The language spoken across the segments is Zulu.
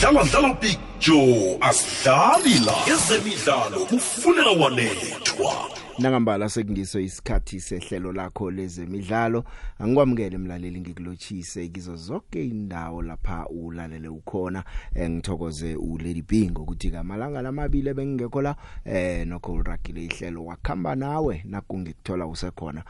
dlala dlala picture asidlali la ezemidlalo kufunela wanethwa nangambala sekungiso isikhathi sehlelo lakho lezemidlalo angikwamukele emlaleli ngikulochise kizo zonke indawo lapha ulalele ukhona. Eh, ngithokoze u Lady B ngokuthi kamalanga lamabili bengekho la eh nokho ragile ihlelo wakhamba nawe nakungikuthola usekhona.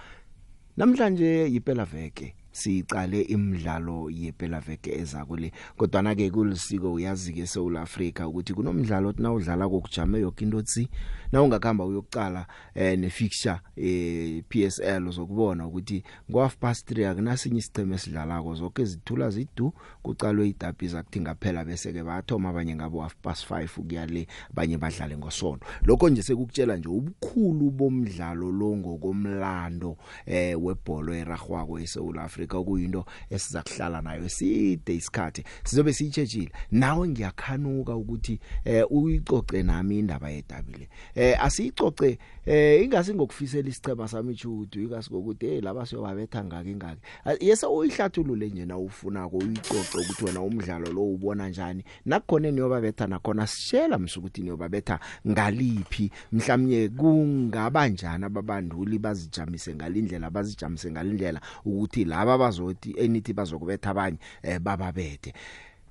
Namhlanje yiphela veke. Siqale imidlalo yephela veke ezako le kodwa na ke kulisiko uyazi ke eSouth Africa ukuthi kunomdlalo othi nawudlala kokujame yonke into tsi na ungakhamba uyokucala eh ne fixture eh PSL uzokubona ukuthi ngo half past 3 akunasinye isiceme esidlalako. Zonke izithula zidu kucalwe idabi zakuthi ngaphela bese ke bathoma abanye ngabo half past 5 ukuya le abanye badlale ngosonto lokho nje sekukutshela nje ubukhulu bomdlalo lo ngokomlando eh webhola eragwako eSouth Africa kuyinto esiza kuhlala nayo eside isikhathi. Sizobe siyitshejile nawe ngiyakhanuka ukuthi eh uyicoce nami indaba yedabile. Eh asiyicoce eh ingasi ngokufisela isicema sami ichudu ingasi ngokuthi hey laba siyobabetha ngake ngake yese uyihlathulule nje na ufuna ko uyicoce ukuthi wena umdlalo lo ubona njani. Nakukhona niyobabetha nakhona sishela msukuthi niyobabetha ngaliphi. Mhlawumnye kungaba njani ababanduli bazijamise ngalindlela bazijamise ngalindlela ukuthi laba bazothi enithi bazokubetha abanye eh bababethe.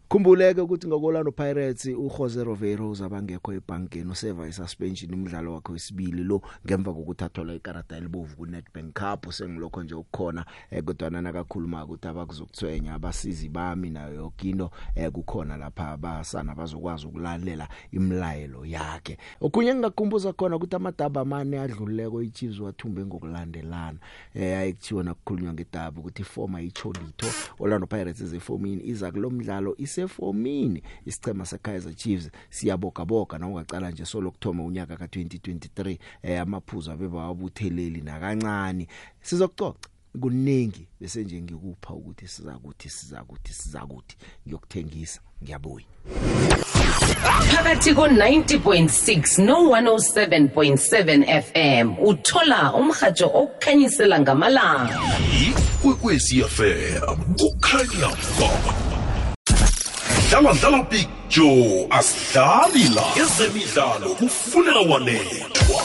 Khumbuleke ukuthi ngokolano Pirates uJose Rovero zabangekho ebankeni useva isuspension umdlalo wakhe wesibili lo ngemva kokuthathola ikarata elibovu ku Nedbank Cup. Sengilokho nje ukukhona eh, kodwa nana kakhuluma ukuthi abakuzokuthwenya abasizi bami nayo yokinto eh, kukhona lapha abasana bazokwazi ukulalela imlayelo yakhe. Okunye engakumbuza khona ukuthi amadaba amane adluleko iChiefs wathumbe ngokulandelana. Eh ayikuthiwa nakukhulunywa ngedaba ukuthi former iCholito Orlando Pirates ezefomini iza kulomdlalo isefomini isicema seKaizer Chiefs siyabogaboga na ungacala nje solo kuthoma unyaka ka2023 eh amaphuzu abeba wabutheleli nakancane. Sizokucoca kuningi bese nje ngikupha ukuthi siza kuthi siza kuthi siza kuthi ngiyokuthengisa ngiyabuya phakathi ko-90.6 no-107.7 fm uthola umrhatsho okukhanyisela ngamalanga. Ikwekwezi fm kukhanya ba dlala dlala picture asidlali la ezemidlalo kufunela wanethwa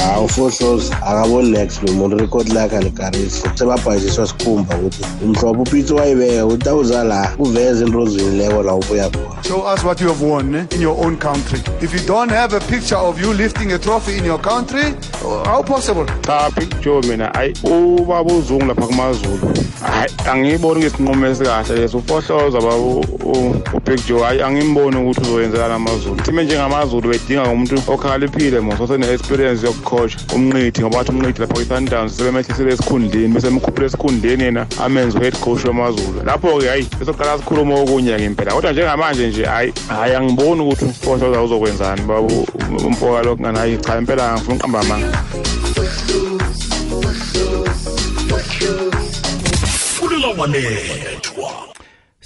hawu ufohlozi akaboni next lo muntu record lakhe alikarisi sebabhajiswa sikhumba ukuthi umhlobo upitsi wayibeka ukuthi awuza la uveze into ozwinileko la ubuya khona. Show us what you have won eh, in your own country. If you don't have a picture of you lifting a trophy in your country, how possible? cha picture mina ayi ubaba uzungu lapha kumazulu. Hayi angiyiboni ngesinqumo esikahle leso. Ufohloza baba ubig joe hayi angimboni ukuthi uzoyenzekala amazulu. Thime njengamazulu bedinga umuntu okhaliphile mos osene-experience yokucoach umnqithi ngoba wathi umnqithi lapha kwi-sundowns sebemehlisele esikhundleni bese mkhuphule esikhundleni yena amenze u-head coach wamazulu. Lapho-ke hayi besoqala sikhuluma okunye-ke impela kodwa njengamanje nje hayi hayi angiboni ukuthi ufohloza uzokwenzani. Baba umfoka lokhu ngani hayi cha impela ngifuna uqamba amanga. Kufunela wanethwa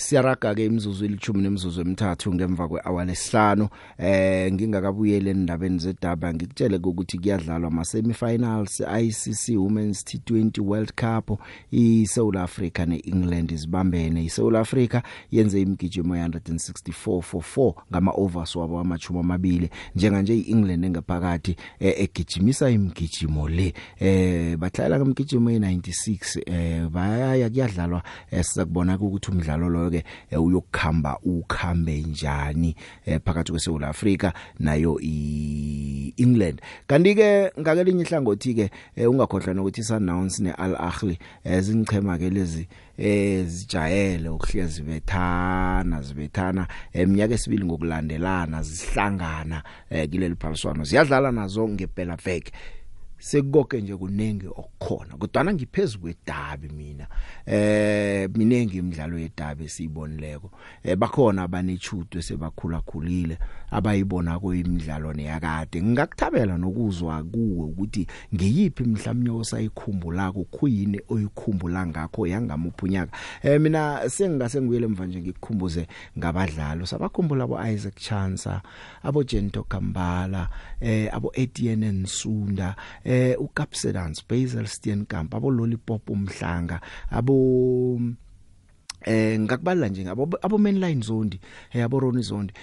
siyaraga ke imizuzu elithumi nemizuzu emithathu ngemva kwehour lesihlanu. Eh ngingakabuyele endabeni zedaba ngikutshele ukuthi kuyadlalwa ama semifinals ICC Women's T20 World Cup iSouth Africa neEngland izibambene iSouth Africa yenze imigijimo ya 164 for 4 ngama overs wabo amachuma amabili njenga nje iEngland engaphakathi eh, egijimisa imigijimo le. Eh bahlala kumgijimo e96 eh bayaya kuyadlalwa eh, sizakubona ukuthi umdlalo lo ke uyokukhamba ukhambe njani eh, phakathi kweSouth Africa nayo iEngland. Kanti ke ngakelinye ihlangothi ke eh, ungakhohlwa nokuthi Sundowns neAl Ahly ezinchema ke lezi eh zijayele ukuhlezi bethana zibethana eminyaka esibili ngokulandelana zihlangana eh, kileli phaliswano. Ziyadlala nazo ngempela veke sekukonke nje kunenge okukhona kodwa ngiphezulu kwedabi mina eh minengi imidlalo yedabi siyibonileko eh bakhona abanechudo sebakhula khulile abayibona koyimidlalo neyakade. Ngingakuthabela nokuzwa kuwe ukuthi ngiyiphi mhlawumnye osayikhumbula kuyini oyikhumbula ngakho yangamuphunyaka eh mina sengingase ngibuyele mva nje ngikukhumbuze ngabadlalo sabakhumbula abo Isaac Chansa abo Jento Kambala eh abo Etienne Nsunda eh uCapsedance Basil Steenkamp abo Lollipop umhlanga abo eh ngakubala nje abo abo mainline zondi eh abo Ronnie zondi.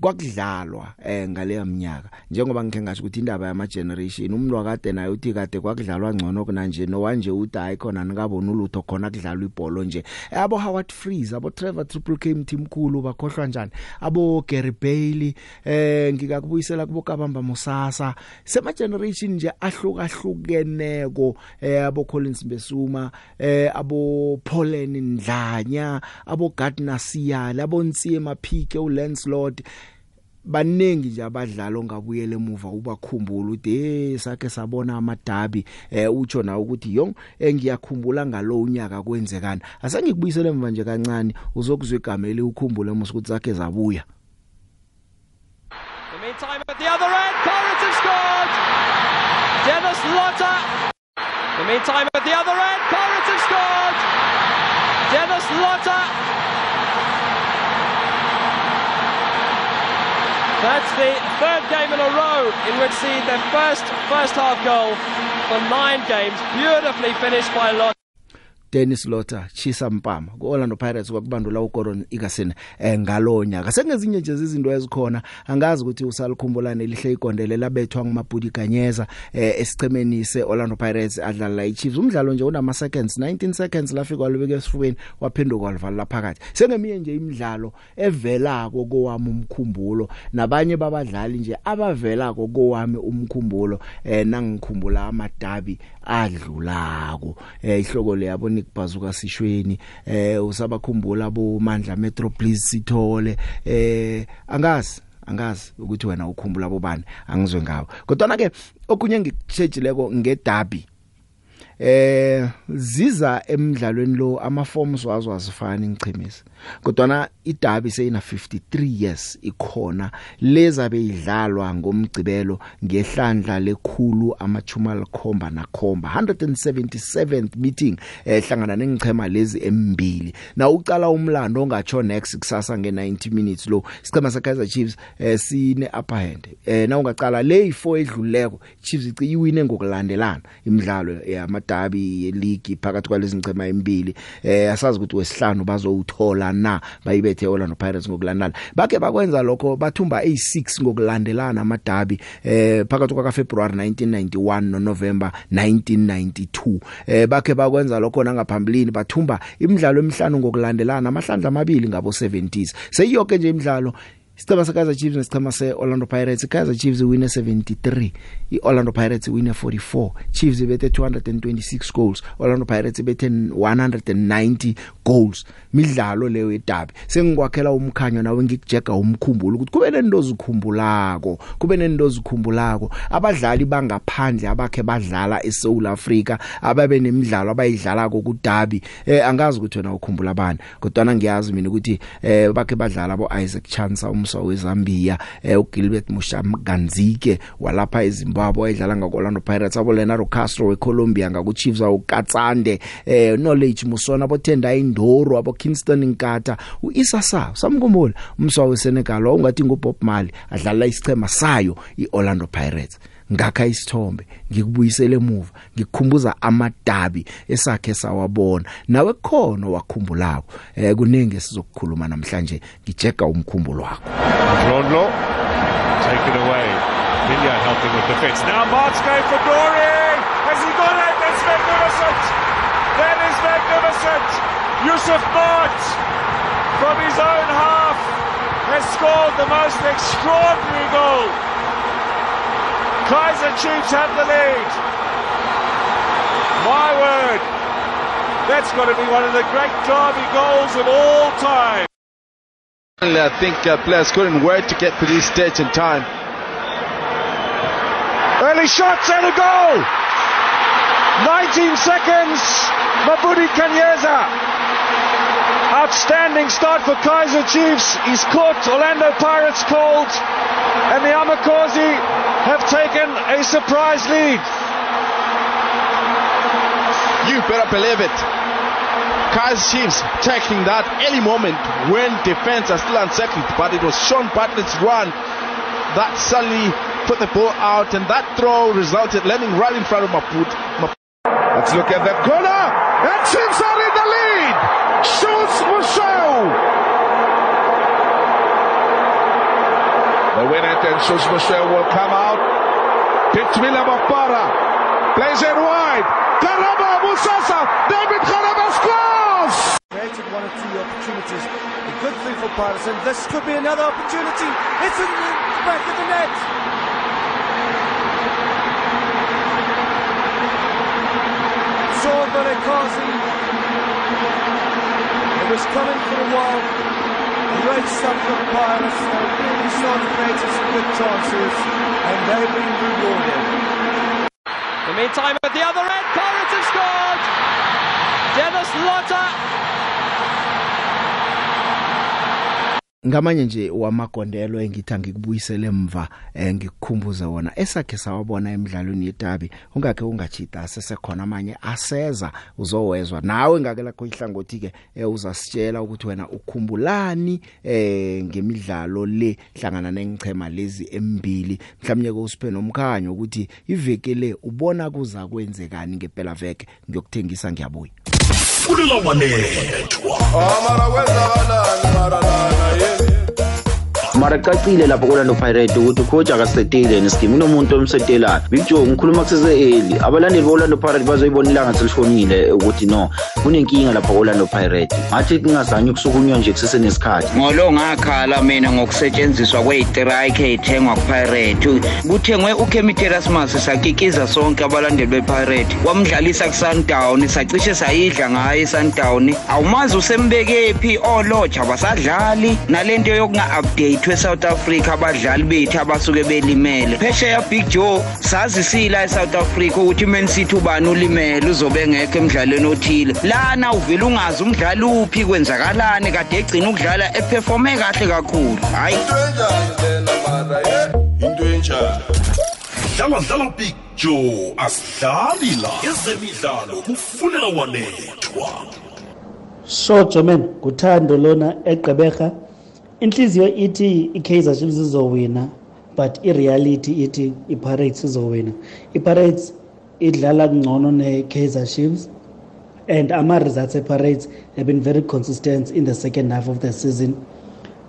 Kwakudlalwa eh ngaleya minyaka njengoba ngike ngasho ukuthi indaba yama generation umntu wakade naye uthi kade kwakudlalwa ngcono kunanje no wanje uthi hayi khona nikabona ulutho khona kudlalwa ibhola nje. Abo Howard Freeze abo Trevor Triple K mthimkhulu bakhohlwa njani? Abo Gary Bailey eh ngikakubuyisela kubo Kabamba Musasa sema generation nje ahlukahlukeneko eh abo Collins Besuma eh abo Paulen Ndlanya abo Gardner Siyala abo Ntsima Phike u Lancelot baningi nje abadlali ongabuyela emuva ubakhumbula uthi hey sakhe sabona amadabi eh utsho na ukuthi yong engiyakhumbula ngalo unyaka kwenzekana asengikubuyisele emva nje kancane uzokuzwe igama eli ukhumbule musu ukuthi sakhe zabuya. The meantime at the other end Pirates have scored! Dennis Lotter! The meantime at the other end Pirates have scored! Dennis Lotter! That's the third game in a row in which see their first first half goal for nine games. Beautifully finished by Lot. Dennis Lotter Chisa Mpama kuOrlando Pirates kwakubandula uGordon Ikasena eh ngalonyaka sengezinye nje izinto ezikhona angazi ukuthi usalikhumbulane lihle igondele labethwa ngumabhudi Kanyeza eh esichemeni seOrlando Pirates adlala iChiefs. Umdlalo nje unama seconds 19 seconds lafika walibeka esifubeni waphinduka walivala laphakathi. Sengeminye nje imidlalo evelako kowami umkhumbulo nabanye babadlali nje abavelako kowami umkhumbulo eh nangikhumbula amadabi adlulako eh ihloko le yabo Nick Bazuka sishweni eh usabakhumbula abo Mandla Metro Police sithole eh angazi angazi ukuthi wena ukhumbula bobani angizwe ngawo kodwa ke okunye ngikushejileko ngedabi eh ziza emidlalweni lo ama forms wazo azifani ngichimisa kodwa na idabi seyina 53 years ikhona. Leza beyidlalwa ngomgcibelo ngehlandla lekhulu amachuma likhomba nakhomba 177th meeting ehlangana nengichema lezi embili. Na uqala umlando ongatsho next kusasa nge90 minutes lo. Sichema sa Kaizer Chiefs eh sine upper hand. Eh na ungaqala le i4 edluleko Chiefs iwine ngokulandelana imidlalo yamadabi yeleague phakathi kwalezi ngchema embili. Eh asazi ukuthi wesihlanu bazowuthola na bayibethe Orlando Pirates ngokulandana bake bakwenza lokho bathumba A6 ngokulandelana amadabi eh phakathi kwa February 1991 no November 1992 eh bake bakwenza lokho nangaphambilini bathumba imidlalo emihlanu ngokulandelana amahlandla amabili ngabo 70s seyiyonke nje imidlalo Isicema se Kaizer Chiefs nesicema se Orlando Pirates Kaizer Chiefs win 73 iOrlando Pirates win 44 Chiefs bethe 226 goals Orlando Pirates bethe 190 goals. Midlalo leyo edabi sengikwakhela umkhanyo nawe ngikujega umkhumbulo ukuthi kube nento zikhumbulako kube nento zikhumbulako abadlali bangaphandle abakhe badlala eSouth Africa ababe nemidlalo abayidlalako kudabi eh angazi ukuthi wena ukhumbula bani. Kodwa ngiyazi mina ukuthi eh bakhe badlala abo Isaac Chansa umswa weZambia eh uGilbert Mushamganzike walapha eZimbabwe wayedlala ngakoLorlando Pirates abo Leonardo Castro weColombia ngaku Chiefs awukatsande eh knowledge musona abo Tendai Ndoro abo Kingston Nkata uIsasa samkhumbula umswa weSenegal ungathi nguBob Marley adlala isichema sayo iOrlando Pirates. Ngakha isithombe ngikubuyisele emuva ngikukhumbuza amadabi esakhe sawabona nawe khona wakhumbulako eh kuningi sizokukhuluma namhlanje ngijega umkhumbulo wakho Ronlo taken away. Minya helping with the fits. Now Mark's going for glory. Has he got it? That's magnificent. That is magnificent. Yusuf Mart from his own half has scored the most extraordinary goal. Kaiser Chiefs have the lead. My word. That's got to be one of the great derby goals of all time. I think uh, players couldn't wait to get to this stage in time. Early shots and a goal. 19 seconds. Mabudi Kanyeza. Outstanding start for Kaiser Chiefs. He's caught Orlando Pirates cold. And the Amakosi have taken a surprise lead. You better believe it. Kaiser Chiefs taking that any moment when defense are still unsettled, but it was Sean Bartlett's run that suddenly put the ball out, and that throw resulted landing right in front of Maput. Map- Let's look at that corner. And Chiefs are in the lead. Michel! The winner, Tensus Michel, will come out. Picked Villa Mokbara. Plays it wide. Karaba Musasa. David Karaba scores! Created one or two opportunities. A good thing for Pirates, and this could be another opportunity. It's in the back of the net. Sword by Kazi. Was coming for a while. Great stuff from Pirates. They really started creating some good chances, and they've been rewarded. In the meantime, at the other end, Pirates have scored! Dennis Lotter ngamanye nje wamagondelo engithi ngikubuyisele emva eh, ngikukhumbuze wona. Esakhe sawabona emidlalweni yedabi ungakhe ungachita sesekhona amanye aseza uzowezwa. Nawe ngake lakho ihlangothi ke eh, uzasitshela ukuthi wena ukhumbulani eh ngemidlalo le hlangana nengichema lezi embili. Mhlawumnye ko usiphe nomkhanyo ukuthi iveke le ubona kuza kwenzekani ngempela veke. Ngiyokuthengisa ngiyabuya. Kulela wanethwa amara kwenzakalani maralana ye mara cacile lapho kolando pirate ukuthi ucoach akasetile nesikimu kunomuntu omsetelayo big joe ngikhuluma kusese eli abalandeli be-orlando pirate bazoyibona ilanga selishonile ukuthi no kunenkinga lapha ko-orlando pirate ngathi kungazange ukusukunywa nje kusesenesikhathi ngolo ngakhala mina ngokusetshenziswa kweyitrike eyithengwa kupirate kuthengwe ukhemiterasmas sakikiza sonke abalandeli bepirate wamdlalisa kusundown sacishe sayidla ngayo isundown awumazi usembekephi olotsha basadlali nalento yokunga-update we-south africa abadlali bethu abasuke belimele. Phesheya big joe sazisila e-south africa ukuthi iman city ubani ulimele uzobe ngekho emdlalweni othile. Lana uvele ungazi umdlali uphi kwenzakalani? Kade egcina ukudlala eperforme kahle kakhulu. Hhayi into enjani dlala dlala big joe asidlali la. Ezemidlalo kufunela wanethwa so jomen nguthando lona egqeberha. Inhliziyo ithi i-kaizer chiefs izowina but ireality ithi i-pirates izowina i-pirates idlala kungcono ne-kaizer chiefs and ama-results e-pirates have been very consistent in the second half of the season.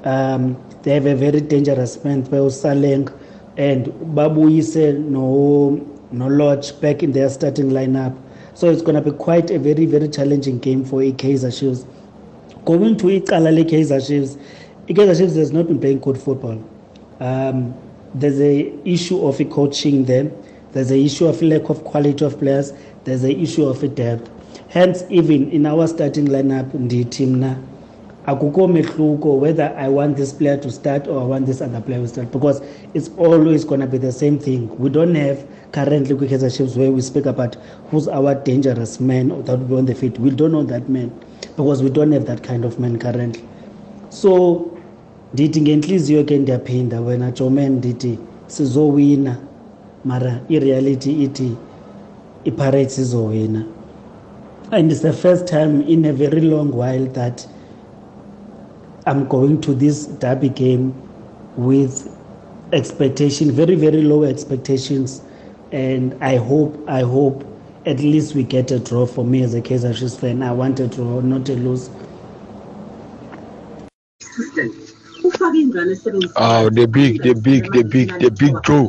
Um they have a very dangerous man beusaleng and babuyise no no back in their starting lineup. So it's going to be quite a very very challenging game for i-kaizer chiefs. Going to icala le-kaizer chiefs i-kaizer chiefs has not been playing good football. Um there's a issue of coaching them there's a issue of lack of quality of players. There's a issue of depth. Hence even in our starting lineup ndithi mna akukho mehluko whether i want this player to start or i want this other player to start because it's always going to be the same thing. We don't have currently kwi-kaizer chiefs where we speak about who's our dangerous man that will be on the field. We don't know that man because we don't have that kind of man currently. So ndithi ngenhliziyo ke ndiyaphinda wena joman ndithi sizowina. Mara ireality ithi ipirates izowina and it's the first time in a very long while that i'm going to this derby game with expectation very very low expectations. And i hope i hope at least we get a draw for me as a kaizer chiefs fan. I want a draw not a lose. Oh, the big, the big, the big, the big Joe.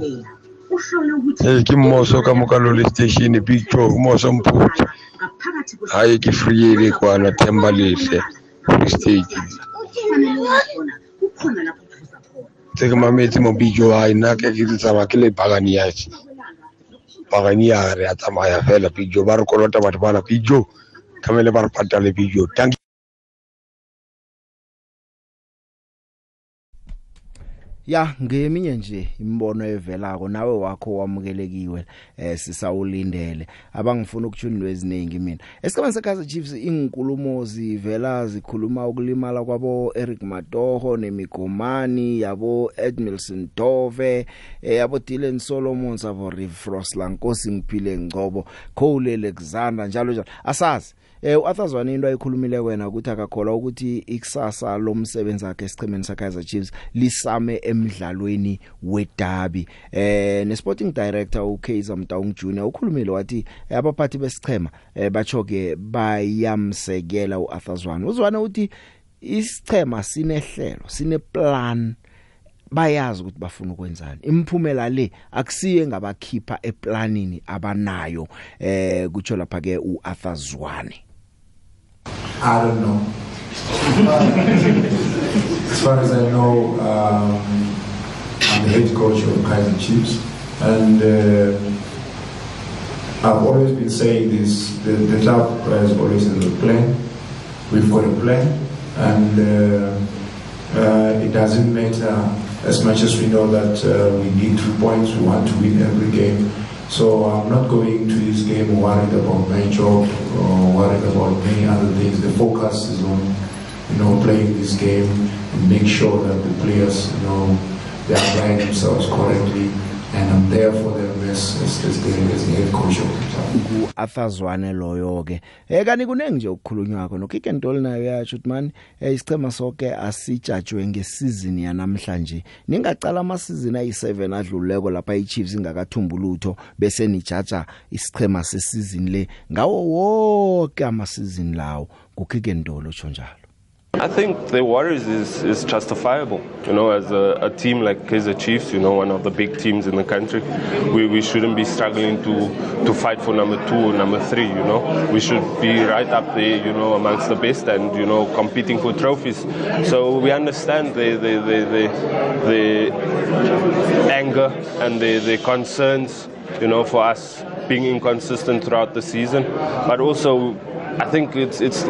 Hey, ke mmoso ka mo ka lole station big Joe mmoso mphuthu. Hayi ke free le kwana Themba lehle. Free State. Tse ke mametse mo big Joe hayi nna ke ke tsamaya ke le bagani ya tshi. Bagani ya re a tsamaya fela big Joe ba re kolota batho bana big Joe. Kamele ba re patale big ya ngeminye nje imbono evelako nawe wakho wamukelekiwe eh sisawulindele. Abangifuna ukujunilwe eziningi mina. Esikhathi sekaza Chiefs inkulumo zivela zikhuluma ukulimala kwabo Eric Matoho nemigomani yabo Edmilson Dove eh, yabo Dylan Solomon sabo Rifrosla Nkosi ngiphile ngcobo. Cole Alexander njalo njalo. Asazi Eh uAthazwane into ayikhulumile wena ukuthi akakholwa ukuthi ikusasa lomsebenzi wakhe esichemeni saKaizer Chiefs lisame emidlalweni weDerby. Eh nesporting director uKaizer Mtaung Junior ukhulumile wathi abaphathi besichema eh bachoke bayamsekela uAthazwane. Uzwane uthi isichema sinehlelo, sineplan bayazi ukuthi bafuna ukwenzani imphumela le akusiye ngabakhipha eplanini abanayo eh kutsho lapha ke uArthur Zwane I don't know. as far as I know, um, I'm the head coach of Kaiser Chiefs, and uh, I've always been saying this: the, the club has always has a plan. We've got a plan, and uh, uh, it doesn't matter as much as we know that uh, we need two points. We want to win every game. So I'm not going to this game worried about my job or worried about many other things. The focus is on, you know, playing this game and make sure that the players, you know, they apply themselves correctly. UAthazwane loyo ke. Eh kani kunenge nje ukukhulunywako no Kick and Roll nayo yathi uthi man eh, isichema sonke asijajwe ngesizini yanamhlanje. Ningacala ama season ayi7 adluleko lapha iChiefs ingakathumbulutho bese nijaja isichema sesizini le. Ngawo wonke ama season lawo. Ku Kick and Roll utsho njalo. I think the worries is, is justifiable. You know, as a, a team like Kaiser Chiefs, you know, one of the big teams in the country, we, we shouldn't be struggling to, to fight for number two or number three, you know. We should be right up there, you know, amongst the best and, you know, competing for trophies. So we understand the, the, the, the, the anger and the, the concerns, you know, for us being inconsistent throughout the season. But also, I think it's it's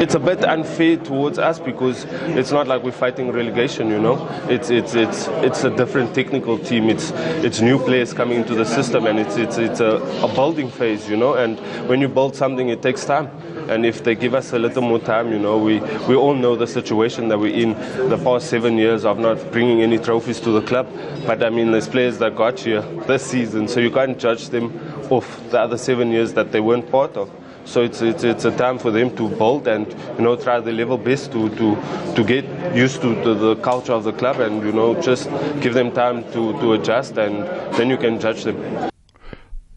it's a bit unfair towards us because it's not like we're fighting relegation, you know. It's it's it's it's a different technical team. It's it's new players coming into the system, and it's it's it's a, a building phase, you know. And when you build something, it takes time. And if they give us a little more time, you know, we, we all know the situation that we're in the past seven years of not bringing any trophies to the club. But I mean, there's players that got here this season, so you can't judge them off the other seven years that they weren't part of. So it's, it's, it's a time for them to build and you know try their level best to, to, to get used to the, the culture of the club and you know just give them time to, to adjust and then you can judge them.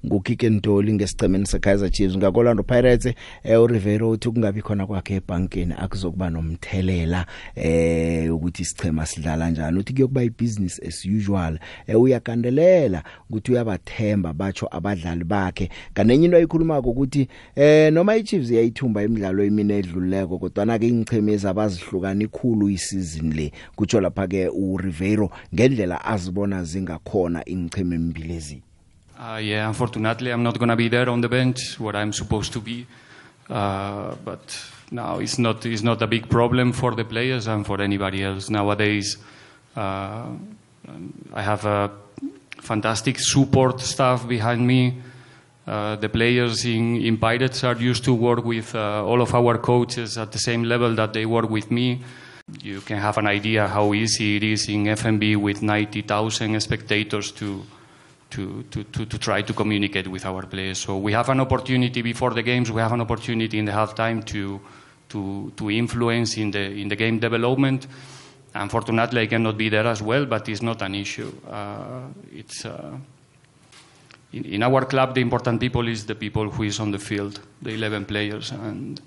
nguKick and Dolly ngesicemeni seKaizer Chiefs. Ngakolando Pirates eh uRivero uthi kungabi khona kwakhe ebankeni akuzokuba nomthelela eh ukuthi isichema sidlala kanjani uthi kuyokuba ibusiness as usual. Eh uyakandelela ukuthi uyabathemba batsho abadlali bakhe. Kanenye into ayikhulumako ukuthi eh noma iChiefs yayithumba imidlalo emine edluleko kodwa na ke ingchemezi abazihlukani ikhulu isizini le. Kutsho lapha ke uRivero ngendlela azibona zingakhona ingcheme emibili ezi Uh, yeah, unfortunately, I'm not going to be there on the bench where I'm supposed to be. Uh, but now it's not it's not a big problem for the players and for anybody else nowadays. Uh, I have a fantastic support staff behind me. Uh, the players in, in Pirates are used to work with uh, all of our coaches at the same level that they work with me. You can have an idea how easy it is in FMB with 90,000 spectators to to, to, to, to try to communicate with our players. So we have an opportunity before the games, we have an opportunity in the halftime to, to, to influence in the, in the game development. Unfortunately, I cannot be there as well, but it's not an issue. Uh, it's, uh, in, in our club, the important people is the people who is on the field, the 11 players, and,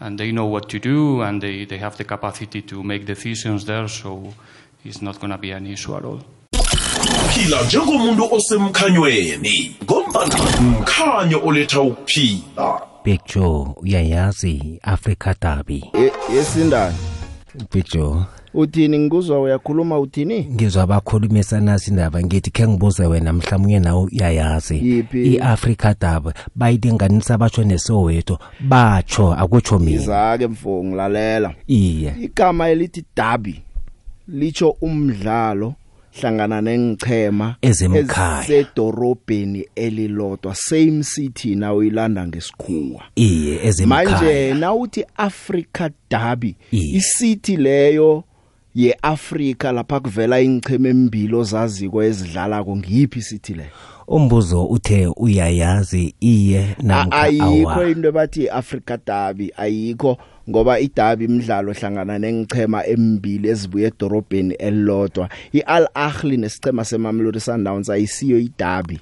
and they know what to do, and they, they have the capacity to make decisions there, so it's not going to be an issue at all. Phila njengomuntu osemkhanyweni ngombana mkhanyo oletha ukuphila. Big Joe uyayazi Africa Derby yesindani Big Joe. Uthini? Ngikuzwa uyakhuluma uthini? Ngizwa abakhulumisana sindaba ngithi ke ngibuze wena mhlawumnye nawe uyayazi. Yiphi? iAfrica Derby bayilinganisa batsho neSoweto batsho akutsho mina. Izake mfo ngilalela. Iye. Igama elithi derby licho umdlalo hlangana nengichema Ezemkhaya. esedorobheni elilodwa same city nawo ilanda ngesikhuwa. Iye ezemkhaya manje nawuthi Africa Derby Iye. isity leyo yeAfrika lapha kuvela ingcheme embili ozaziko ezidlala ko ngiyiphi city le? Umbuzo uthe uyayazi iye A- namkha ayikho awa. into ebathi Africa Derby ayikho. Ngoba iderby imidlalo hlangana nengichema emibili ezibuye edorobheni elilodwa. iAl Ahly nesicema seMamelodi Sundowns ayisiyo iderby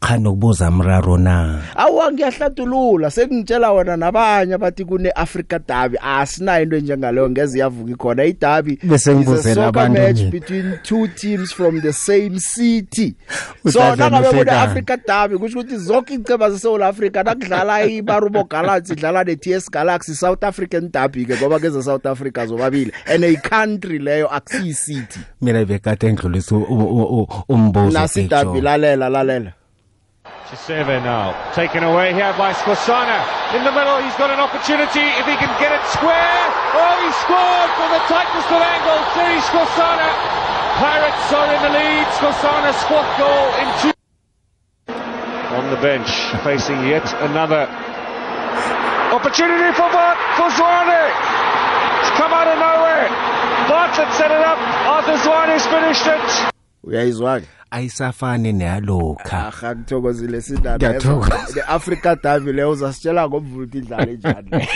khani ukubuza umraro na? Awu ngiyahlathulula sekungitshela wona nabanye abathi kune Africa derby. Asinayo into njengaleyo ngeze yavuka ikhona i derby Bese ngibuzela abantu match between two teams from the same city. So nangabe kune. Africa derby kusho ukuthi zonke iceba zeSouth Africa nakudlala iBarubo Galaxy idlala neTS Galaxy South African derby ke ngoba keze South Africa zobabili. And a country leyo akusiyi city mina bekade ngidlulisa umbuzo nasi derby lalela lalela. Chiseve now, taken away here by Skosana. In the middle, he's got an opportunity if he can get it square. Oh, he scored from the tightest of angles. Siri Skosana. Pirates are in the lead. Skosana squat goal in two. On the bench, facing yet another opportunity for Bart for Zwane. It's come out of nowhere. Bartlett set it up. Arthur Zwane's finished it. uyayizwa ke ayisafani neyalokha aha ngithokozile sidaba Ngiyathokoza. the Africa derby leyo uzasitshela ngomvulo ukuthi idlala njani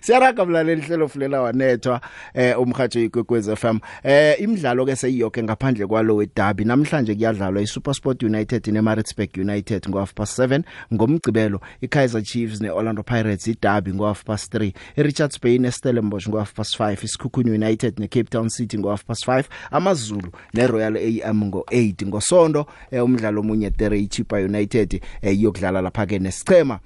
Siyaraga mlaleli hlelo fulela wanethwa eh umhajo igwegwez FM eh imidlalo ke seyiyonke ngaphandle kwalo weDerby namhlanje kuyadlalwa iSuperSport United neMaritzburg United ngo half past 7 ngomgcibelo iKaizer Chiefs neOrlando Pirates iDerby ngo half past 3 iRichards Bay neStellenbosch ngo half past 5 iSkhukhune United neCape Town City ngo half past 5 amaZulu neRoyal AM ngo 8 ngosonto eh, umdlalo omunye Tere iChipa United eh, iyokudlala lapha ke nesichema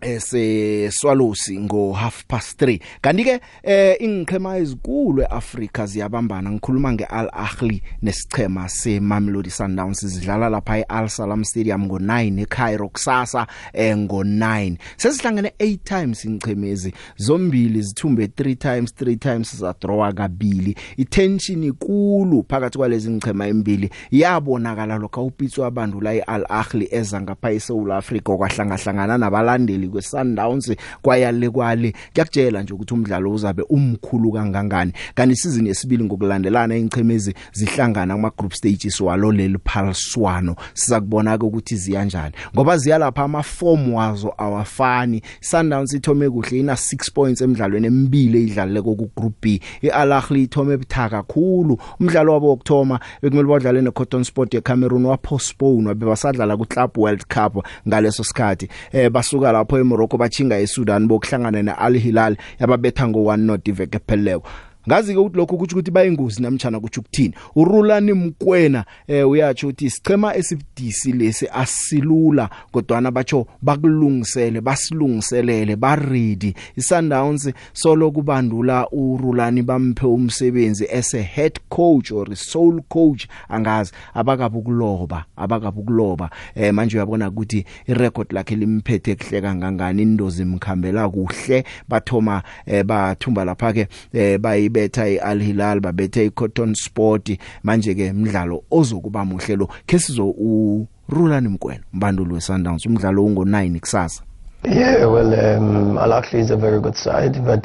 ese Swallows ngo half past 3 kanti ke eh ingiqhema ezikulu eAfrika ziyabambana. Ngikhuluma ngeAl Ahly nesichema seMamelodi Sundowns. Zidlala lapha eAl Salam Stadium ngo9 eCairo kusasa eh ngo9 sesihlangene 8 times ingichemezi zombili zithumbe 3 times 3 times zadraw kabili. Itension ikulu phakathi kwalezi ngichema embili. Yabonakala lokho upitswa abantu la eAl Ahly eza ngapha eSouth Africa kwahlangahlangana nabalandeli kweSundowns kwayale kwale. Kuyakutshela nje ukuthi umdlalo uzabe umkhulu kangangani. Kanti isizini yesibili ngokulandelana ingchemezi zihlangana kuma group stages walo leli phaliswano sizakubona ke ukuthi ziya kanjani ngoba ziya lapha ama form wazo awafani. Sundowns ithome kuhle ina 6 points emidlalweni emibili idlalile ku group B. iAl Ahly ithome buthaka kakhulu umdlalo wabo wokthoma bekumele badlale neCotton Sport eCameroon wapostpone wabebasadlala ku Club World Cup ngaleso sikhathi. Eh basuka lapho eMorocco bachinga eSudan bokuhlangana neAl Hilal yababetha ngo1 not iveke pheleko ngazi ke ukuthi lokho kuthi ukuthi bayingozi namtjana kuthi ukuthini. Urulani mkwena eh uyatsho ukuthi isichema esibudisi lesi asilula kodwa batsho bakulungisele basilungiselele ba ready iSundowns solo kubandula urulani bamphe umsebenzi ese head coach or sole coach angazi abakabukuloba abakabukuloba. Eh manje uyabona ukuthi irecord lakhe limphethe kuhle kangangani indozi imkhambela kuhle. Bathoma eh, bathumba lapha ke eh, bayibetha iAl Hilal babethe iCotton Sport. Manje ke umdlalo ozokuba muhle lo ke sizo urulani mkwena umbanduli weSundowns umdlalo ungo9 kusasa. Yeah, well, um, Al Ahly is a very good side, but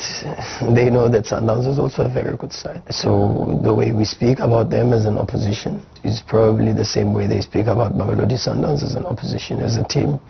they know that Sundowns is also a very good side. So the way we speak about them as an opposition is probably the same way they speak about Mamelodi Sundowns as an opposition, as a team.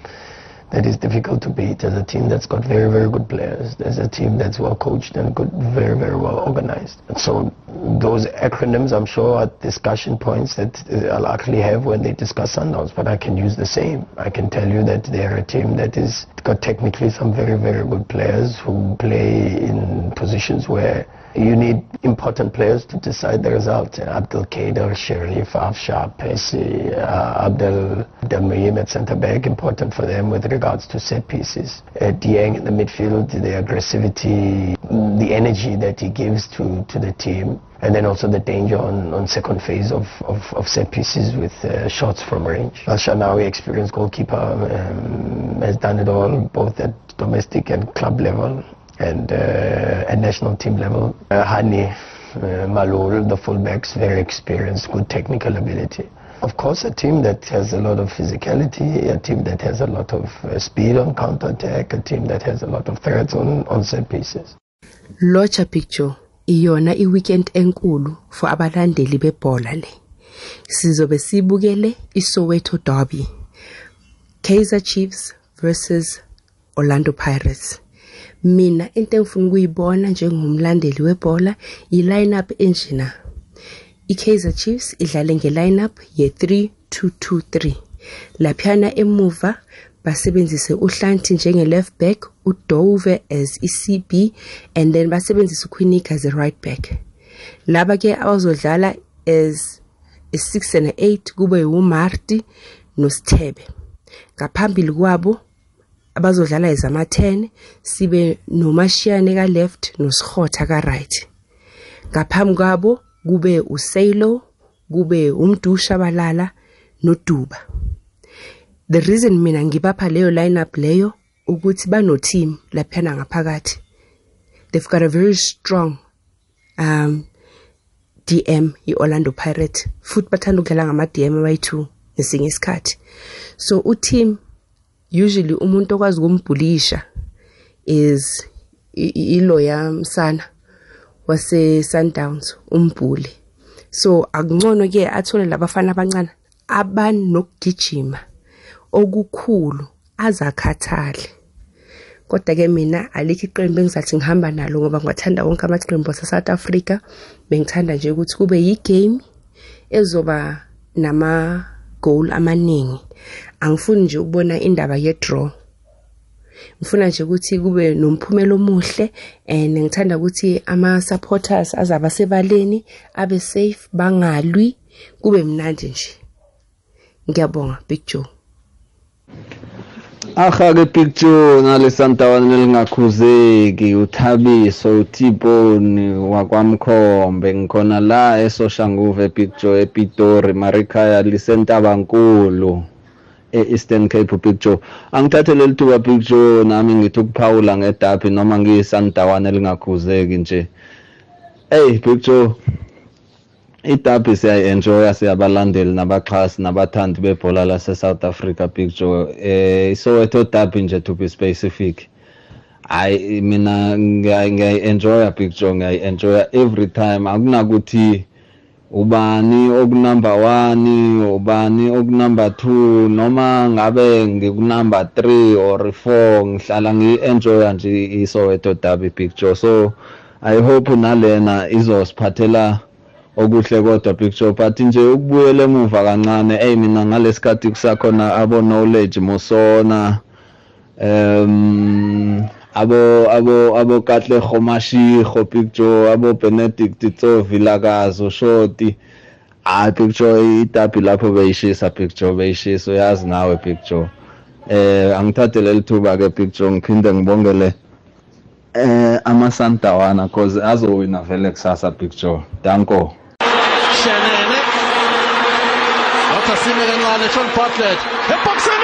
That is difficult to beat, as a team that's got very, very good players, as a team that's well coached and good, very, very well organized. And so those acronyms, I'm sure, are discussion points that uh, Al Ahly have when they discuss Sundowns, but I can use the same. I can tell you that they're a team that is got technically some very, very good players who play in positions where you need important players to decide the result. Abdul Kader, Sherif, Afshar, Pesi, uh, Abdel Damim at centre back, important for them with regards to set pieces. Uh, Dieng in the midfield, the aggressivity, the energy that he gives to, to the team. And then also the danger on, on second phase of, of, of set pieces with uh, shots from range. Al Shanawi, experienced goalkeeper, um, has done it all, both at domestic and club level and uh, at national team level. Uh, Hani, uh, Malol, the fullbacks, very experienced, good technical ability. Of course, a team that has a lot of physicality, a team that has a lot of speed on counter-attack, a team that has a lot of threats on, on set pieces. Locha picture iyona iweekend enkulu for abalandeli bebhola le. Sizobe sibukele iSoweto Derby. Kaizer Chiefs versus Orlando Pirates. Mina into engifuna ukuyibona njengomlandeli webhola i-lineup enjena i-Kaizer Chiefs idlale nge-lineup ye-3 223 laphana emuva basebenzise uHlanti njenge left back uDove as iCB and then basebenzise uQuinik as a right back. Laba ke abazodlala as i6 and 8 kube uMarti noSithebe. Ngaphambili kwabo abazodlala ezama 10 sibe nomashiyane ka left nosikhotha ka right ngaphambi kwabo kube uSaylo kube umdusha balala noduba. The reason mina ngibapha leyo lineup leyo ukuthi bano team laphana ngaphakathi. They've got a very strong um DM iOrlando Pirates futhi bathanda ukudlala ngama DM abayi2 ngesinye isikhathi. So u team usually umuntu okwazi ukumbhulisha is iloya msana wase Sundowns umbhuli so akungcono ke athole labafana abancane abanokugijima okukhulu azakhathale. Kodwa ke mina alikho iqembu engizathi ngihamba nalo ngoba ngiwathanda wonke amaqembu ase-South Africa. Bengithanda nje ukuthi kube yi-game ezoba nama goal amaningi. Angifuni nje ukubona indaba ye-draw. Ngifuna nje ukuthi kube nomphumela omuhle and ngithanda ukuthi ama supporters azaba sebaleni abe safe bangalwi kube mnandi nje. Ngiyabonga big joe. Ahake picture nalesantawana nelingakhuzeki uthabiso utiboni wakwamkhombe ngikhona la esoshanguve picture epitori marikhaya lisentabankulu. e-Eastern Cape picture angithathe leli thuba picture nami ngithi ukuphawula ngedabi noma ngiyisantawana elingakhuzeki nje. Hey picture idabi siyayi-enjoya siyabalandeli nabaxhasi nabathandi bebhola lase-south africa picture eh isoweto dabi nje to be specific. Hayi mina ngiyayi-enjoya picture ngiyayi-enjoya every time. Akunakuthi ubani okunumber one ubani okunumber two noma ngabe ngikunumber three or four ngihlala ngiyi-enjoya nje isoweto dabi picture. So i hope nalena izosiphathela okuhle kodwa picture. But nje ukubuyela emuva kancane hey mina ngalesikhathi kusakhona abo knowledge mosona um abo abo abo Katle Khomashigo picture abo Benedict Tsovilakazo shoti hayi picture itapi lapho beyishisa picture beyishisa uyazi nawe picture eh angithathe leli thuba ke picture ngiphinde ngibongele eh ama Santawana cause azowina vele kusasa picture danko Shenene. Otasime kancane Sean Bartlett. Ebhoxini!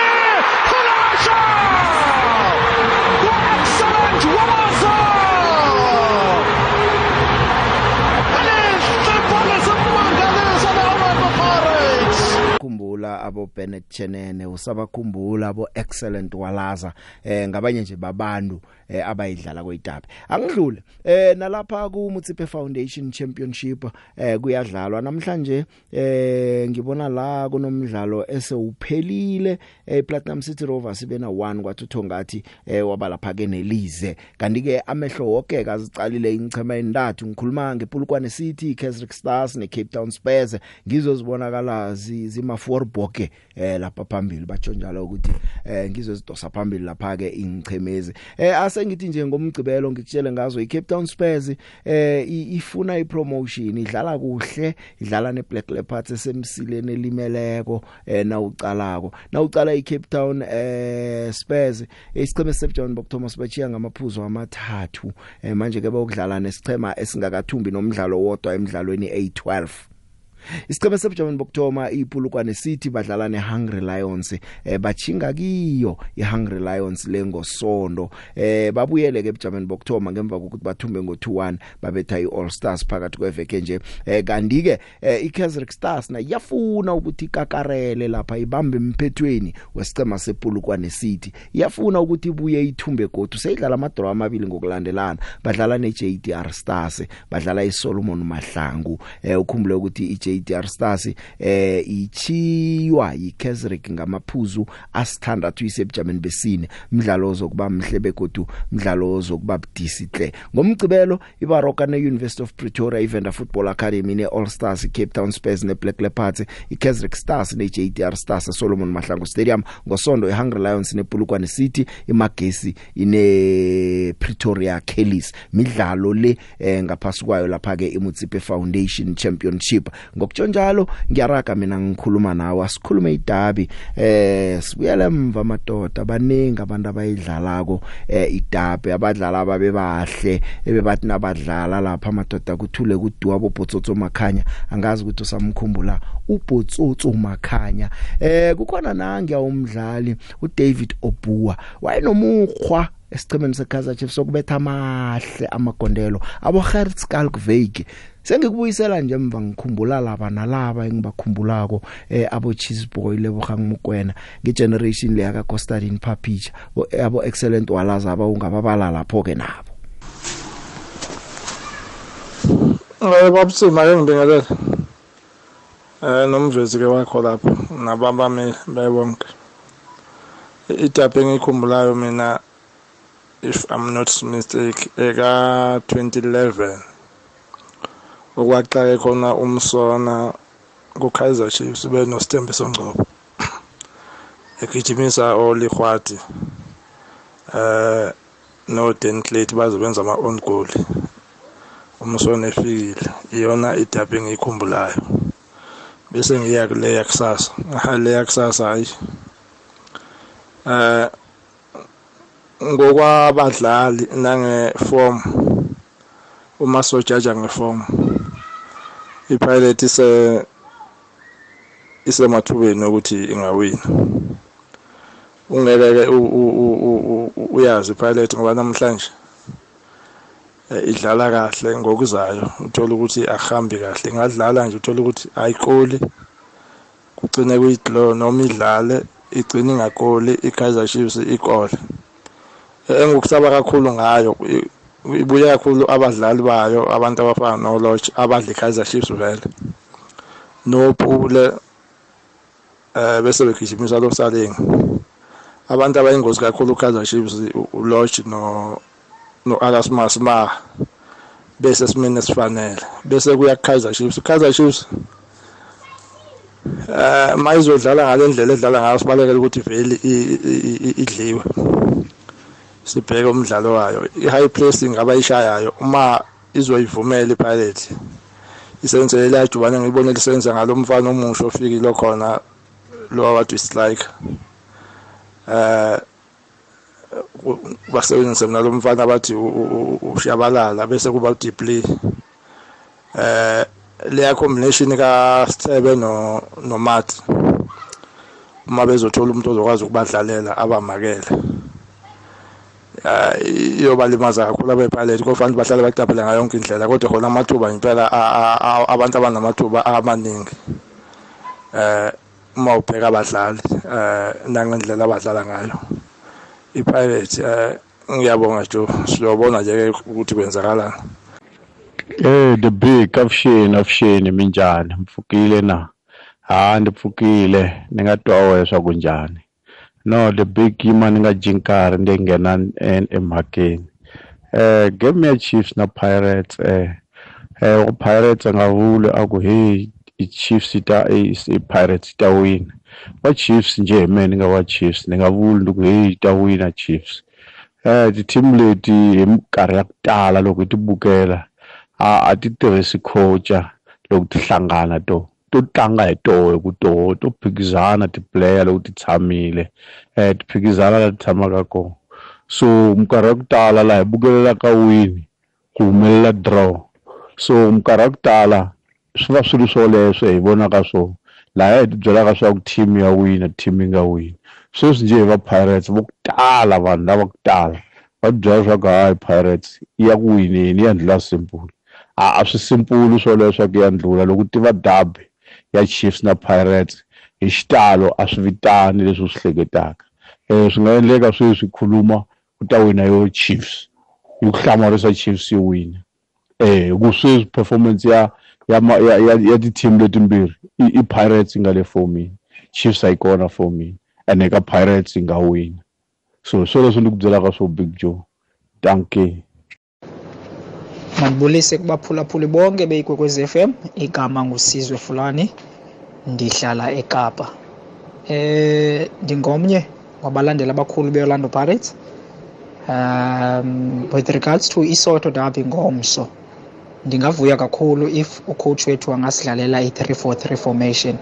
Abo Bennett Chenene usabakhumbula abo excellent walaza eh ngabanye nje babantu eh, abayidlala kweitapi angidlule eh nalapha ku Mutsipe Foundation Championship eh kuyadlalwa. Namhlanje eh ngibona la kunomdlalo esewuphelile eh Platinum City Rovers ibena 1 kwathu ngathi eh waba lapha ke nelize kanti ke amehlo wonke kazicalile ingchema endathu ngikhuluma ngepulukwane City Kaizer Stars ne Cape Town Spurs. Ngizozibonakala zima Fourboke eh lapha phambili. Batsho njalo ukuthi eh ngizozidosa phambili lapha ke ingchemezi eh asengithi nje ngomgcibelo ngikutshele ngazo iCape Town Spurs eh ifuna ipromotion idlala kuhle idlala neBlack Leopards esemsileni elimeleko eh na ucalako na ucala iCape Town eh Spurs isicheme seBjohn Bok Thomas bachiya ngamaphuzu amathathu eh manje ke bayokudlala nesichema esingakathumbi nomdlalo wodwa emidlalweni A12 Isicheme seBjaman Bokthoma iPulukwane City badlala neHungry Lions eh bachinga kiyo iHungry Lions lengosondo eh babuyele ke eBjaman Bokthoma ngemva kokuthi bathumbe ngo2-1 babetha iAll Stars phakathi kweveke nje. Eh kanti ke eh, iKaizer Stars na yafuna ukuthi ikakarele lapha ibambe emphethweni wesicema sePulukwane City yafuna ukuthi ibuye ithumbe godu seyidlala amadraw amabili ngokulandelana. Badlala neJDR Stars badlala iSolomon Mahlangu eh ukhumbule ukuthi iJ JDR Stars eh ichiywa yiKaizersburg ngamaphuzu asithandathu isebujameni besine. Umdlalo ozokuba mhle begodu umdlalo ozokuba budisihle ngomgcibelo ibaroka neUniversity of Pretoria Evander Football Academy neAll Stars Cape Town Spurs neBlack Leopards iKaizersburg Stars neJDR Stars Solomon Mahlangu Stadium. Ngosonto iHungry Lions nePulukwane City iMagesi ine Pretoria Kellys midlalo le eh, ngaphasi kwayo lapha ke iMutsipe Foundation Championship. Ngokutsonjalo ngiyaraga mina ngikhuluma nawe asikhulume idabi. Eh sibuyele emva madoda. Baningi abantu abayidlalako eh idabi. Abadlala ababe bahle ebebathi nabadlala lapha amadoda kuthule kuduwa bobotsotso makhanya. Angazi ukuthi usamkhumbula ubotsotso makhanya. Eh kukhona nange umdlali uDavid Obua. Wayenomukhwa esichemeni seKaizer Chiefs sokubetha amahle amagondelo. Abo Gert Skalkwyk sengikubuyisela nje emva ngikhumbula laba nalaba engibakhumbulako eh abo Cheese Boy lebogang mokwena ngegeneration le yaka Costadin Papicha abo excellent walaza aba ungababala lapho ke nabo Eh babusima ngibingelela. Eh nomvezi ke wakho lapho nababami bayonke. Itape engikhumbulayo mina if I'm not mistake eka 2011 okwaqala khona umsona kuKaizer Chiefs be no Stembe Songcobo egijimisa olikhwati eh no Dan Clate bazobenza ama own goal. Umsona efikile iyona idabi engiyikhumbulayo bese ngiya kule yakusasa aha le yakusasa hayi eh ngokwabadlali nange form uma sojaja ngeform. Ipilot ise isemathubeni ukuthi ingawina. Ungeke uyazi ipilot ngoba namhlanje idlala kahle ngokuzayo. Uthola ukuthi ahambi kahle. Ingadlala nje uthola ukuthi ayikoli. Kugcine kuyidraw noma idlale igcine ingakoli iKaizer Chiefs ikole. Engukusaba kakhulu ngayo ibuye kakhulu abadlali bayo abantu abafana no Lodge abadla iKaizer Chiefs vele. Nopule eh bese begijimisa lo saling. Abantu abayingozi kakhulu uKaizer Chiefs uLodge no no Alasmas ma bese simene esifanele bese kuya Kaizer Chiefs. Kaizer Chiefs eh mayizodlala ngalendlela edlala ngayo sibalekela ukuthi vele idliwe. Sibheke umdlalo wayo. I-high pressing abayishayayo uma izoyivumela ipilot isebenzele lajubane ngibone lisebenza ngalo mfana omusha ofikile khona lo wathi strike eh basebenzise mina lo mfana bathi ushabalala bese kuba uDipley eh leya combination ka Sithebe no no Mat uma bezothola umuntu ozokwazi ukubadlalela abamakele. Iyobalimaza kakhulu abepilot kofanele bahlale baqaphele ngayo yonke indlela kodwa khona amathuba impela abantu abanamathuba amaningi eh uma ubheka abadlali eh nangendlela abadlala ngayo. Ipirate eh ngiyabonga jo siyobona nje ukuthi kwenzakalani. Eh the big afusheni afusheni minjani? Mfukile na? Ha ndi pfukile ni nga twa weswa kunjani? No the big yima ni nga jinkari ndi nghena emhakeni. Eh game ya Chiefs na Pirates eh eh Pirates nga vuli aku hey i Chiefs ta i Pirates ta win. Wa Chiefs nje mina nga wa Chiefs ni nga vuli ku hey ta wina Chiefs. Eh ti team leti hi minkarhi ya ku tala loko ti bukela a a ti tirhisi coacha loko ti hlangana to. To tlanga hi toho ku toho to phikizana ti-player loko ti tshamile. Eh ti phikizana la ti tshamaka kona. So minkarhi ya ku tala laha hi bukelelaka win ku humelela draw. So minkarhi ya ku tala swi va swi ri swoleswo hi vonaka swona laha hi ti byelaka swa ku team ya wina team yi nga wini sweswi njhe hi va pirates vo ku tala vanhu lava ku tala va ti byela swa ku hayi pirates ya ku wineni ya ndlula simple a a swi simpulu swoleswo ku ya ndlula loko ti va derby. Ya Chiefs na Pirates hi xitalo a swi vitani leswi swi hleketaka eh swi nga endleka sweswi khuluma ku ta wina yo Chiefs yi ku hlamarisa Chiefs yi wina eh ku sweswi performance ya ya ma- ya ya, ya ti-team letimbirhi i, i pirates yi nga le fomini chiefs a yi kona fomini ene ka pirates yi nga wina so swo leswi ni ku byelaka swo big joe. Danke. Mandibulise kubaphulaphuli bonke beyikwekwezi FM igama ngusizwe fulani ndihlala eKapa. Eh ndingomnye wabalandeli abakhulu beOrlando Pirates. Um with regards to iSoto derby ngomso. Ndingavuya kakhulu if ucoach wethu angasidlalela i-343 formation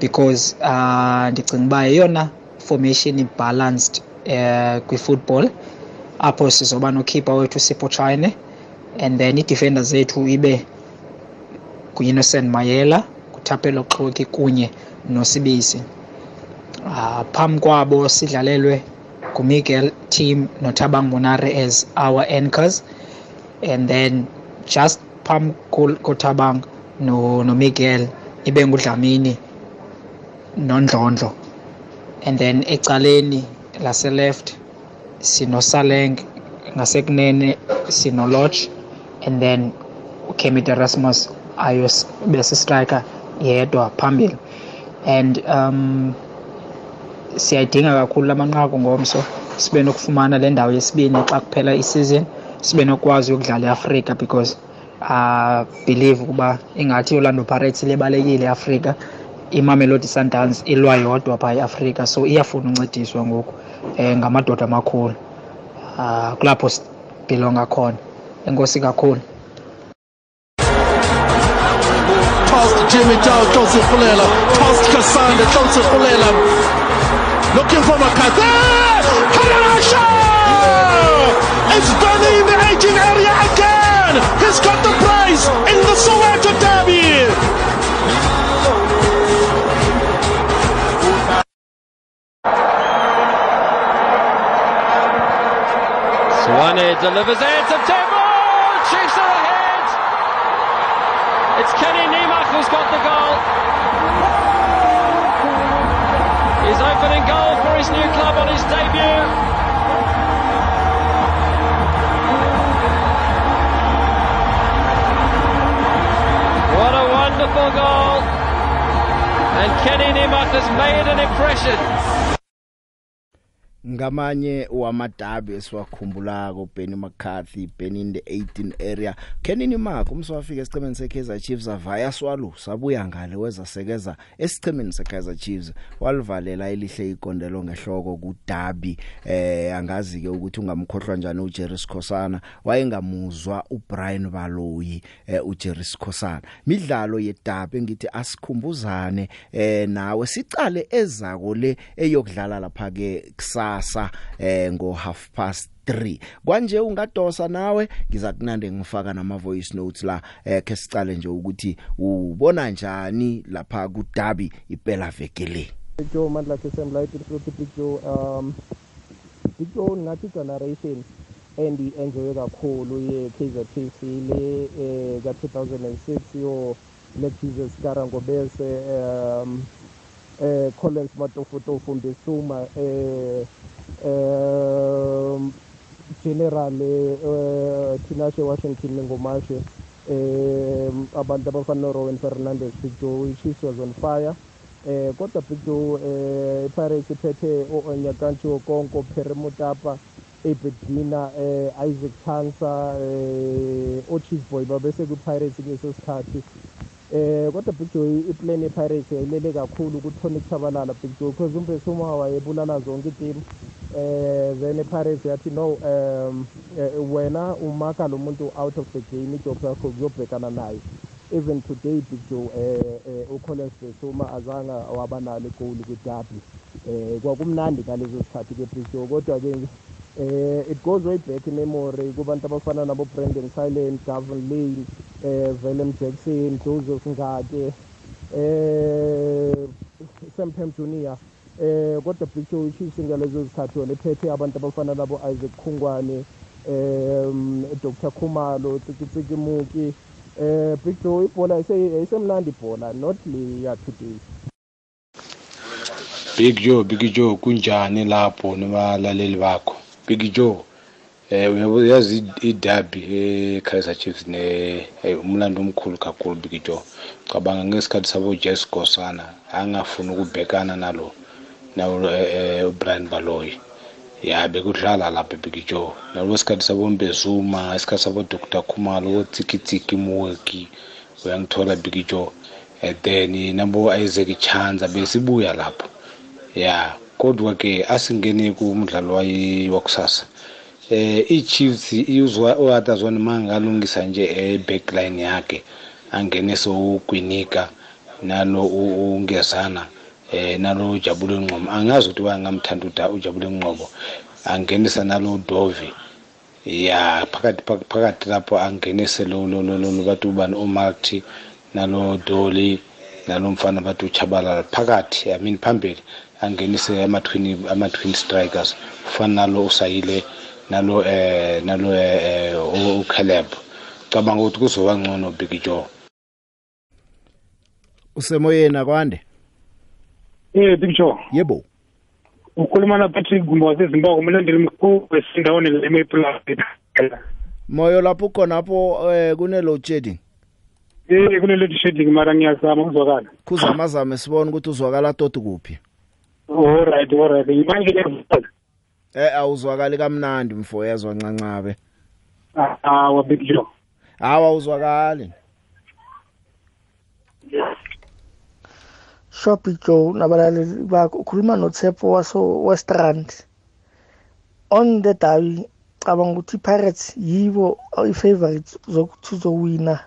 because uh, ndicinga uba yeyona formation ibalanced uh, kwi-football. Apho sizoba nokhipha wethu Sipho Chine and then ii-defender zethu ibe nguinnocent mayela nguthapelo xoki kunye nosibisi. Uh, phambi kwabo sidlalelwe ngumiguel team nothabang monare as our anchors. And then just phambi ko- kothabang no, nomiguel ibe ngudlamini nondlondlo and then ecaleni lase-left sinosaleng ngasekunene sinoloch and then ukemit erasmus ayos besistriker yedwa phambili. And um siyayidinga kakhulu lamanqaku ngomso sibe nokufumana le ndawo yesibini xa kuphela isizini sibe nokwazi ukudlala eafrika because uh, believe ukuba ingathi iorlando pirates ilebalekile eafrika imamelodi sundowns ilwa yodwa phaa eafrika so iyafuna uncediswa ngoku um ngamadoda amakhulu uh, kulapho sibhilonga khona. Enkosi kakhulu Past Jimmy Dow, Johnson Fulela. Past Cassandra, Johnson Fulela. Looking for McCarthy. Kalasha! It's Danny in the 18 area again. He's got the prize in the Soweto Derby. Swane delivers it to his new club on his debut. What a wonderful goal. And Kenny Nemach has made an impression. Ngamanye wamadabi esiwakhumbulako Benny McCarthy Benny in the 18 area. Kenini Mark umswafika esicemeni seKaizer Chiefs avaya swalo sabuya ngale wezasekeza esicemeni seKaizer Chiefs. Walivalela elihle ikondelo ngehloko kuDabi eh angazi ke ukuthi ungamkhohlwa kanjani uJerry Skhosana wayengamuzwa uBrian Baloyi eh, uJerry Skhosana midlalo yeDabi ngithi asikhumbuzane eh nawe sicale ezako le eyokudlala lapha ke kusasa. Eh ngo half past 3 kwanje ungadosa nawe ngiza kunande ngifaka nama voice notes la eh ke sicale nje ukuthi ubona njani lapha ku Derby iphela vekele Big Joe mandla ke Sam Light ukuthi Big Joe. Um Big Joe ngathi generation endi enjoy kakhulu ye Kaizer Chiefs le eh ka 2006 yo le Jesus Karango bese um eh Collins Matofotofo Mbesuma eh um general eh Tinashe Washington ngomashe um abantu abafana no Rowan Fernandez Big Joe Chiefs was on fire. Eh kodwa Big Joe eh Pirates iphethe oNyakancho Konko Peremutapa Ebedina eh Isaac Chansa eh oChief Boy babese ku Pirates ngeso sikhathi. Eh kodwa Big Joe iplan yePirates yayilele kakhulu ku Tony Chabalala Big Joe because umbesuma wayebulala zonke team eh then iPirates yathi no um eh, wena umaka lo muntu out of the game ijob yakho kuyobhekana naye. Even today Big Joe eh, eh uCollins Besuma azanga wabanalo igoli kwidabi eh kwakumnandi ngalezo sikhathi ke Big Joe kodwa ke eh it goes way back in memory kubantu abafana nabo Brandon Silent Gavin Lane eh Willem Jackson Joseph Ngake eh Sam Junior. Eh kodwa Big Joe Chiefs ngalezo zikhathi wona iphethe abantu abafana nabo Isaac Khungwane um Dr Khumalo Tsikitsiki Muki. Eh Big Joe ibhola isemnandi ibhola not le ya today. Big Joe Big Joe kunjani lapho nabalaleli bakho? Big Joe eh uyabo yazi idabi eKaizer Chiefs ne hey umlando omkhulu kakhulu Big Joe. Cabanga ngesikhathi sabo Jess Gosana angafuni ukubhekana nalo nawo eh Brian Baloyi. Ya bekudlala lapha Big Joe. Nalwesikhathi sabo Mbezuma isikhathi sabo Dr Khumalo otsikitsiki muweki uyangithola Big Joe. And then nabo Isaac Chanza besibuya lapho. Ya. kodwa ke asingene kumdlalo wakusasa eh iChiefs izwa uHatazwana mangalungisa nje ebackline yakhe angene sokwinika nalo ungezana eh nalo ujabule Nqobo angazi ukuthi bangamthanda ujabule Nqobo angenisa nalo Dovi ya phakathi phakathi lapho angenise lo lo lo bathi ubani uMarty nalo Dolly nalo mfana bathi uChabalala. Phakathi i mean phambili angenise ama-twin ama-twin strikers. Kufana nalo usayile nalo eh nalo eh uCaleb. Cabanga ukuthi kuzoba ngcono Big Joe. Usemoyeni akwande? Eh Big Joe. Yebo. Ukhuluma na Patrick Gumbo waseZimbabwe umlandeli mkhulu wesindaweni leMaple moyo lapho khonapho eh kune load shedding Eh kune load shedding mara ngiyazama ukuzwakala. Kuzamazame sibone ukuthi uzwakala toti kuphi. Alright alright. Imanje Eh awuzwakali kamnandi mfo yezwa ncancabe Ah wa Big Joe Hawa uzwakali Shopi Joe nabalaleli bakho ukhuluma noTshepo waso Westrand on the derby cabanga ukuthi Pirates yibo i-favorites zokuthi uzowina.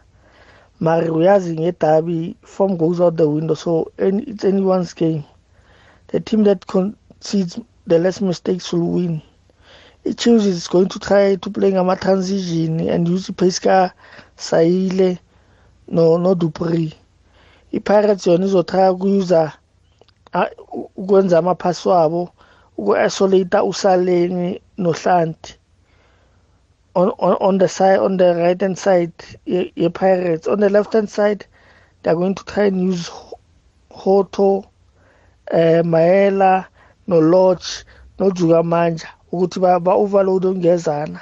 Mara uyazi ngedabi form goes out the window so any, it's anyone's game. The team that concedes the less mistakes will win. i-Chiefs is going to try to play ngama-transition and use i-pace ka Sayile no, no Dupree i-Pirates yona izotry ukuyuza ukwenza amaphasi wabo uku-isolate usaleni nohlanti. On, on, on the side on the right hand side ye-Pirates. On the left hand side they're going to try and use Hoto eh Maela no Lodge no Juga Manja ukuthi ba, ba overload ungezana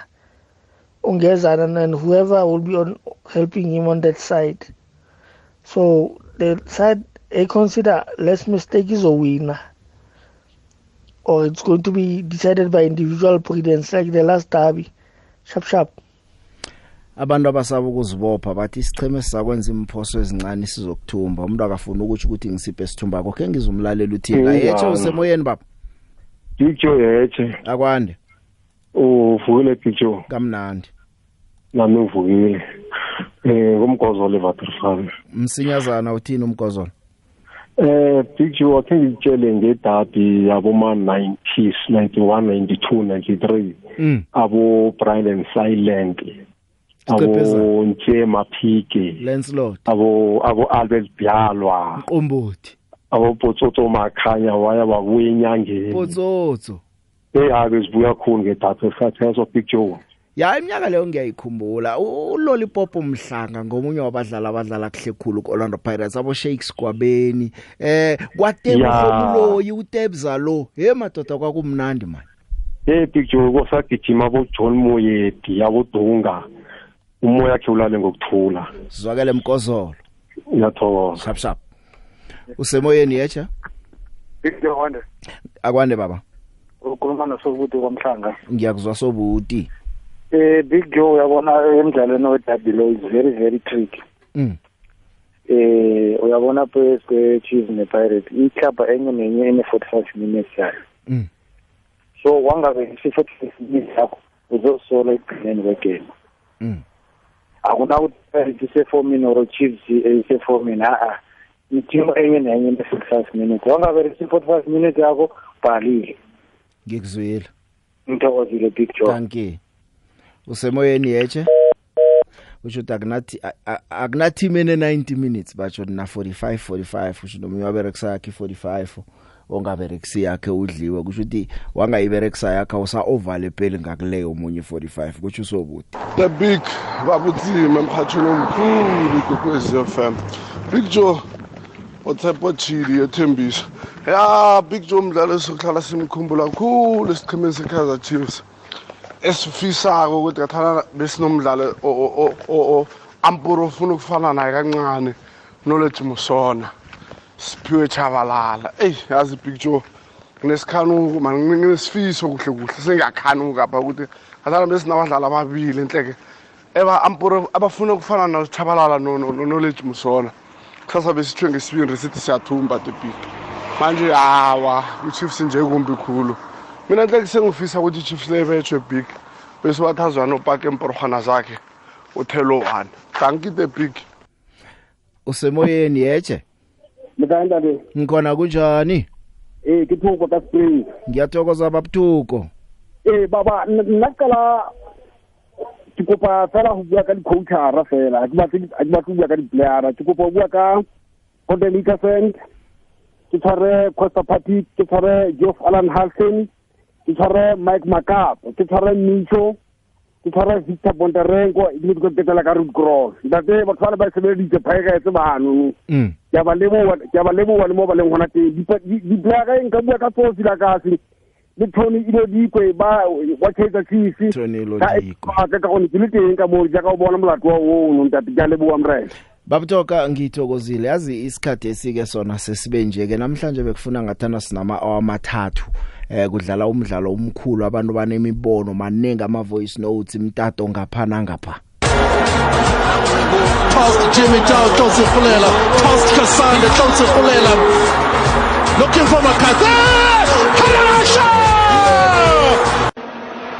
ungezana and whoever will be on helping him on that side. So the side they consider less mistake izowina or it's going to be decided by individual prudence like the last derby. Sharp sharp. Abantu abasaba ukuzibopha bathi isicheme sakwenza imphoso ezincane sizokuthumba. Umuntu akafuna ukuthi ukuthi ngisiphe isithumba kokho ngizumlalela uthi la yeche usemoyeni baba? Picture yeche akwande. Uvukile picture kamnandi. Nami ngivukile. Eh kumgozolo evaterfal msinyazana uthini umgozolo eh picture akhe ngitshele ngedabi yabo ma 90s 91 92 93 mm. abo Brian and Silent abo Nche Maphike. Lancelot. Abo abo Albert Byalwa. Qombothi abo Potsotso Makhanya waya babuya enyangeni. Potsotso. Eh ake sibuya khona ngedatha esikhathi yaso picture ya iminyaka leyo ngiyayikhumbula. Ulollipop umhlanga ngomunye wabadlali abadlala kuhle khulu ku-Orlando Pirates abo Shakes Kwabeni eh kwaTebo Fomuloyi uTebza lo he madoda kwakumnandi man. Hey picture kosagijima abo John Moyedi yabo Dunga. Umoya wakhe ulale ngokuthula. Sizwakele mkozolo. Ngiyathokoza. Shap shap. Usemoyeni yecha Ngiyakwande akwande baba. Ukhuluma nosobuti kwamhlanga. Ngiyakuzwa sobuti. Eh big joe uyabona emidlalweni wedabi lo is very very tricky. Mm. eh uyabona pes kwe-chiefs ne-pirate iklabha enye nenye ene-forty-five minutes yayo. Mm. so wangabe si-forty-five minutes yakho uzosola ekugcineni kwegame mm. Akunakuthi pirate isefomini or chiefs isefomini a-a itimu enye nenye ene-forty-five minutes. Wangabe si-forty-five minutes yakho bhalile ngikuzwile. Ngithokozile big joe. Thank you. Usemoyeni yeche usho ukuthi akunathi akunathi ene 90 minutes batsho na 45 45 usho nomunye waberekisa yakhe 45 ongaberekisi yakhe udliwe. Kusho ukuthi wangayiberekisa yakhe usa overlappele ngakuleyo omunye 45 kusho usobuthi. The big babuthime emkhathini omkhulu kwekwezi FM big joe othepho chili ethembisa ya big joe umdlalo esihlala simkhumbula kakhulu esiqhemeni seKaizer Chiefs. Esifisako ukuthi ngathana besinomdlalo o- o- o- o- ampuro ufuna ukufana naye kancane knowledge musona. Siphiwe chabalala eyi yazi joe nginesikhanuko nginesifiso kuhle kuhle sengiyakhanuka apha ukuthi ngathana besinabadlali ababili enhleke. Abafuna ukufana nochabalala knowledge musona. Kusasa besithwe ngesibindi sithi siyathumba big. Manje hawa i-chiefs nje kumbi khulu. Mina nhleke sengifisa ukuthi i-chiefs le betshwe big bese wathazwa nopake emporhwana zakhe uthelo one. Thanki the big. Usemoyeni yeje Mkanjani? ngikhona kunjani Eh ke thuko ka spring. ngiyathokoza babuthuko Eh baba nna kala ke kopa fela go bua ka di-coachara fela ha ke batle go bua ka di-playera ke kopa go bua ka Gordon Nickerson ke tshware Costa Party ke tshware Geoff Allan Hansen ke tshware Mike Makap ke tshware Micho ke tshware Victor Bondarenko ebile ke ketela ka Ruth Cross. Ntate batho ba le ba sebeleditse phaeka bano mm. Ke ba leboha ke a ba leboha le mo ba leng gona teng. Dipolaya ka nka bua ka tsosi la kasi le Tony Ilodikwe ba wa Kaizer Chiefs. Ka ka gone ke le teng ka mo ja ka o bona molato wa o no ntate. Ke a leboha mrele babuthoka ngithokozile. Yazi isikhathi esike sona sesibe nje ke namhlanje bekufuna ngathana sinama amathathu. Eh kudlala umdlalo omkhulu abantu banemibono maningi ama voice notes imtato ngapha nangapha Pass to Jimmy Joe, Joseph Fulela. Pass to Cassandra, Joseph Fulela. Looking for McCarthy. Kalarasha!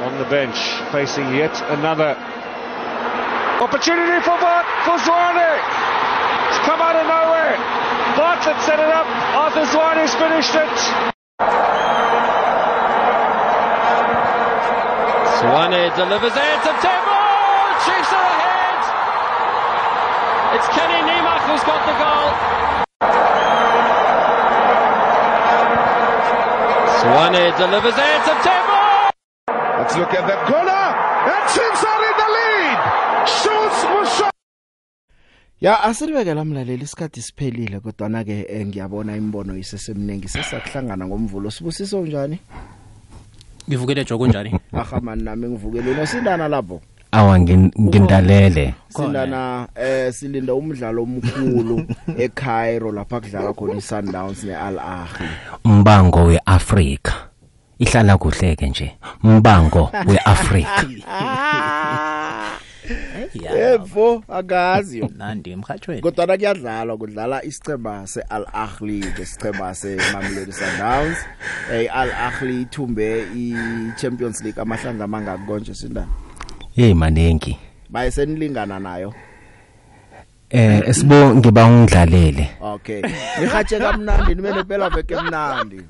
On the bench, facing yet another opportunity for Bart for Zwane. It's come out of nowhere. Bartlett set it up. Arthur Zwane's finished it. Swane delivers it to Tebo! Chiefs are ahead! It's Kenny Nemach who's got the goal. Swane delivers it to Tebo! Let's look at that corner. And Chiefs are in the lead. Shoots Musho. Ya asilibekela mlaleli isikhathi siphelile kodwa na ke eh, ngiyabona imbono isesemningi sesakuhlangana ngomvulo sibusiso njani ngivukele joko njani? Aha man nami ngivukele nosindana lapho. Awa ngin- ngindalele. Sindana eh silinda umdlalo omkhulu eCairo lapha kudlala khona iSundowns neAl Ahly umbango weAfrika. Ihlala kuhleke nje. Umbango weAfrika. Yebo akazi nandi emhathweni kodwa kuyadlalwa kudlala isicema seAl Ahly lesicema seMamelodi Sundowns. Eh Al Ahly ithumbe iChampions League amahlandla amangaki konje sindana hey manengi. Baye senilingana nayo. Eh esibo ngiba ungidlalele okay. Nihatshe kamnandi nibe nepela veke mnandi